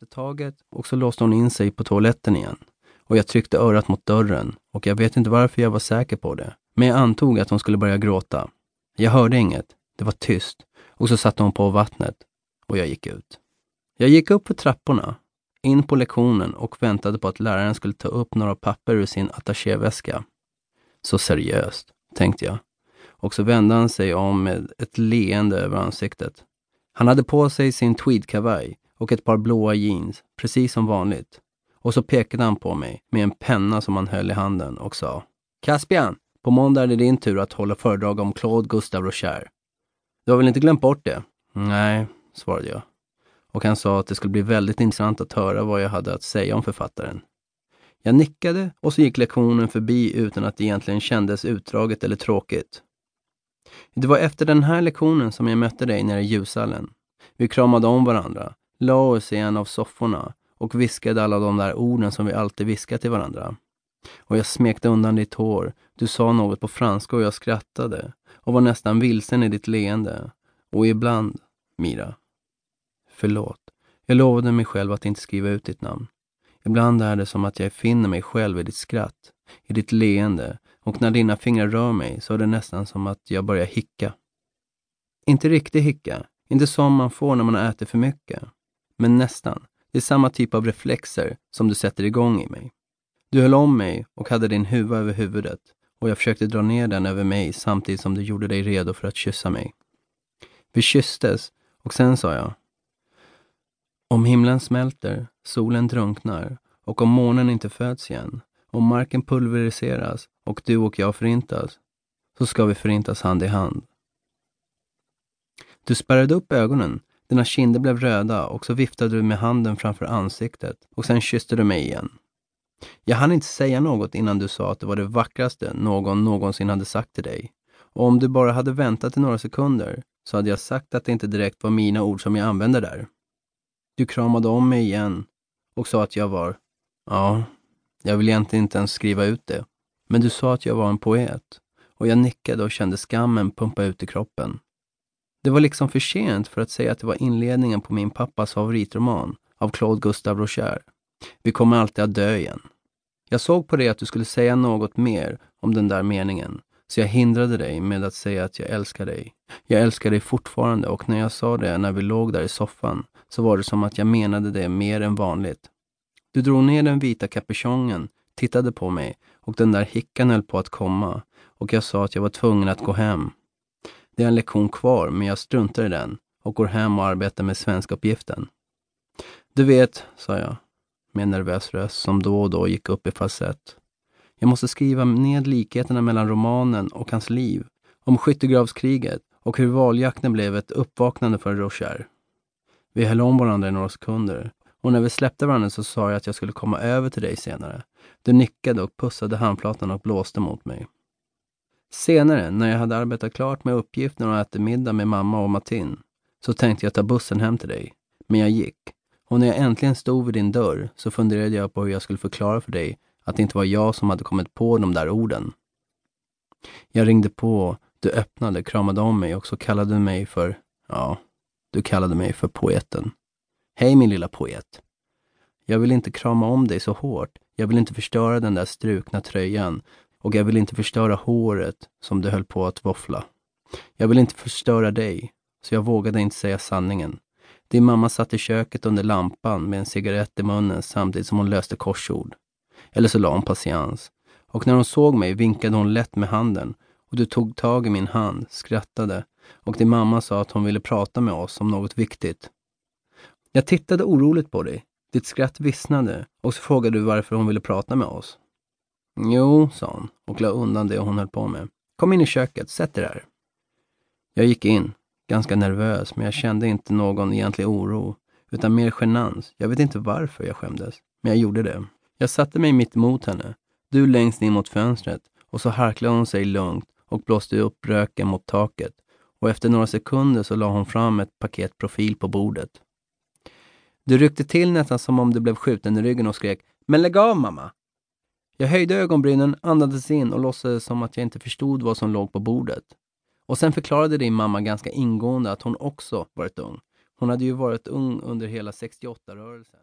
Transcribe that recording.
släppte taget och så låste hon in sig på toaletten igen. Och jag tryckte örat mot dörren och jag vet inte varför jag var säker på det. Men jag antog att hon skulle börja gråta. Jag hörde inget. Det var tyst. Och så satte hon på vattnet och jag gick ut. Jag gick upp för trapporna, in på lektionen och väntade på att läraren skulle ta upp några papper ur sin attachéväska. Så seriöst, tänkte jag. Och så vände han sig om med ett leende över ansiktet. Han hade på sig sin tweedkavaj och ett par blåa jeans, precis som vanligt. Och så pekade han på mig med en penna som han höll i handen och sa Caspian, på måndag är det din tur att hålla föredrag om Claude Gustave Rocher. Du har väl inte glömt bort det? Nej, svarade jag. Och han sa att det skulle bli väldigt intressant att höra vad jag hade att säga om författaren. Jag nickade och så gick lektionen förbi utan att det egentligen kändes utdraget eller tråkigt. Det var efter den här lektionen som jag mötte dig nere i ljushallen. Vi kramade om varandra, la oss i en av sofforna och viskade alla de där orden som vi alltid viskat till varandra. Och jag smekte undan ditt hår, du sa något på franska och jag skrattade och var nästan vilsen i ditt leende. Och ibland, Mira. Förlåt. Jag lovade mig själv att inte skriva ut ditt namn. Ibland är det som att jag finner mig själv i ditt skratt, i ditt leende och när dina fingrar rör mig så är det nästan som att jag börjar hicka. Inte riktigt hicka, inte som man får när man äter för mycket. Men nästan. Det är samma typ av reflexer som du sätter igång i mig. Du höll om mig och hade din huva över huvudet och jag försökte dra ner den över mig samtidigt som du gjorde dig redo för att kyssa mig. Vi kysstes och sen sa jag Om himlen smälter, solen drunknar och om månen inte föds igen, om marken pulveriseras och du och jag förintas, så ska vi förintas hand i hand. Du spärrade upp ögonen, dina kinder blev röda och så viftade du med handen framför ansiktet och sen kysste du mig igen. Jag hann inte säga något innan du sa att det var det vackraste någon någonsin hade sagt till dig. Och om du bara hade väntat i några sekunder så hade jag sagt att det inte direkt var mina ord som jag använde där. Du kramade om mig igen och sa att jag var, ja, jag vill egentligen inte ens skriva ut det. Men du sa att jag var en poet och jag nickade och kände skammen pumpa ut i kroppen. Det var liksom för sent för att säga att det var inledningen på min pappas favoritroman av Claude Gustave Rocher. Vi kommer alltid att dö igen. Jag såg på dig att du skulle säga något mer om den där meningen, så jag hindrade dig med att säga att jag älskar dig. Jag älskar dig fortfarande och när jag sa det när vi låg där i soffan så var det som att jag menade det mer än vanligt. Du drog ner den vita kapuschongen, tittade på mig och den där hickan höll på att komma och jag sa att jag var tvungen att gå hem. Det är en lektion kvar, men jag struntar i den och går hem och arbetar med svenskuppgiften. Du vet, sa jag med en nervös röst som då och då gick upp i falsett. Jag måste skriva ned likheterna mellan romanen och hans liv, om skyttegravskriget och hur valjakten blev ett uppvaknande för Rocher. Vi höll om varandra i några sekunder och när vi släppte varandra så sa jag att jag skulle komma över till dig senare. Du nickade och pussade handflatan och blåste mot mig. Senare, när jag hade arbetat klart med uppgiften och ätit middag med mamma och Martin, så tänkte jag ta bussen hem till dig. Men jag gick. Och när jag äntligen stod vid din dörr så funderade jag på hur jag skulle förklara för dig att det inte var jag som hade kommit på de där orden. Jag ringde på, du öppnade, kramade om mig och så kallade du mig för, ja, du kallade mig för poeten. Hej min lilla poet. Jag vill inte krama om dig så hårt. Jag vill inte förstöra den där strukna tröjan och jag vill inte förstöra håret som du höll på att våffla. Jag vill inte förstöra dig, så jag vågade inte säga sanningen. Din mamma satt i köket under lampan med en cigarett i munnen samtidigt som hon löste korsord. Eller så la hon patiens. Och när hon såg mig vinkade hon lätt med handen och du tog tag i min hand, skrattade och din mamma sa att hon ville prata med oss om något viktigt. Jag tittade oroligt på dig. Ditt skratt vissnade och så frågade du varför hon ville prata med oss. Jo, sa hon och la undan det hon höll på med. Kom in i köket, sätt dig där. Jag gick in, ganska nervös, men jag kände inte någon egentlig oro, utan mer genans. Jag vet inte varför jag skämdes, men jag gjorde det. Jag satte mig mitt emot henne, du längst in mot fönstret, och så harklade hon sig lugnt och blåste upp röken mot taket. Och efter några sekunder så la hon fram ett paket profil på bordet. Du ryckte till nästan som om du blev skjuten i ryggen och skrek ”Men lägg av mamma!” Jag höjde ögonbrynen, andades in och låtsades som att jag inte förstod vad som låg på bordet. Och sen förklarade din mamma ganska ingående att hon också varit ung. Hon hade ju varit ung under hela 68-rörelsen.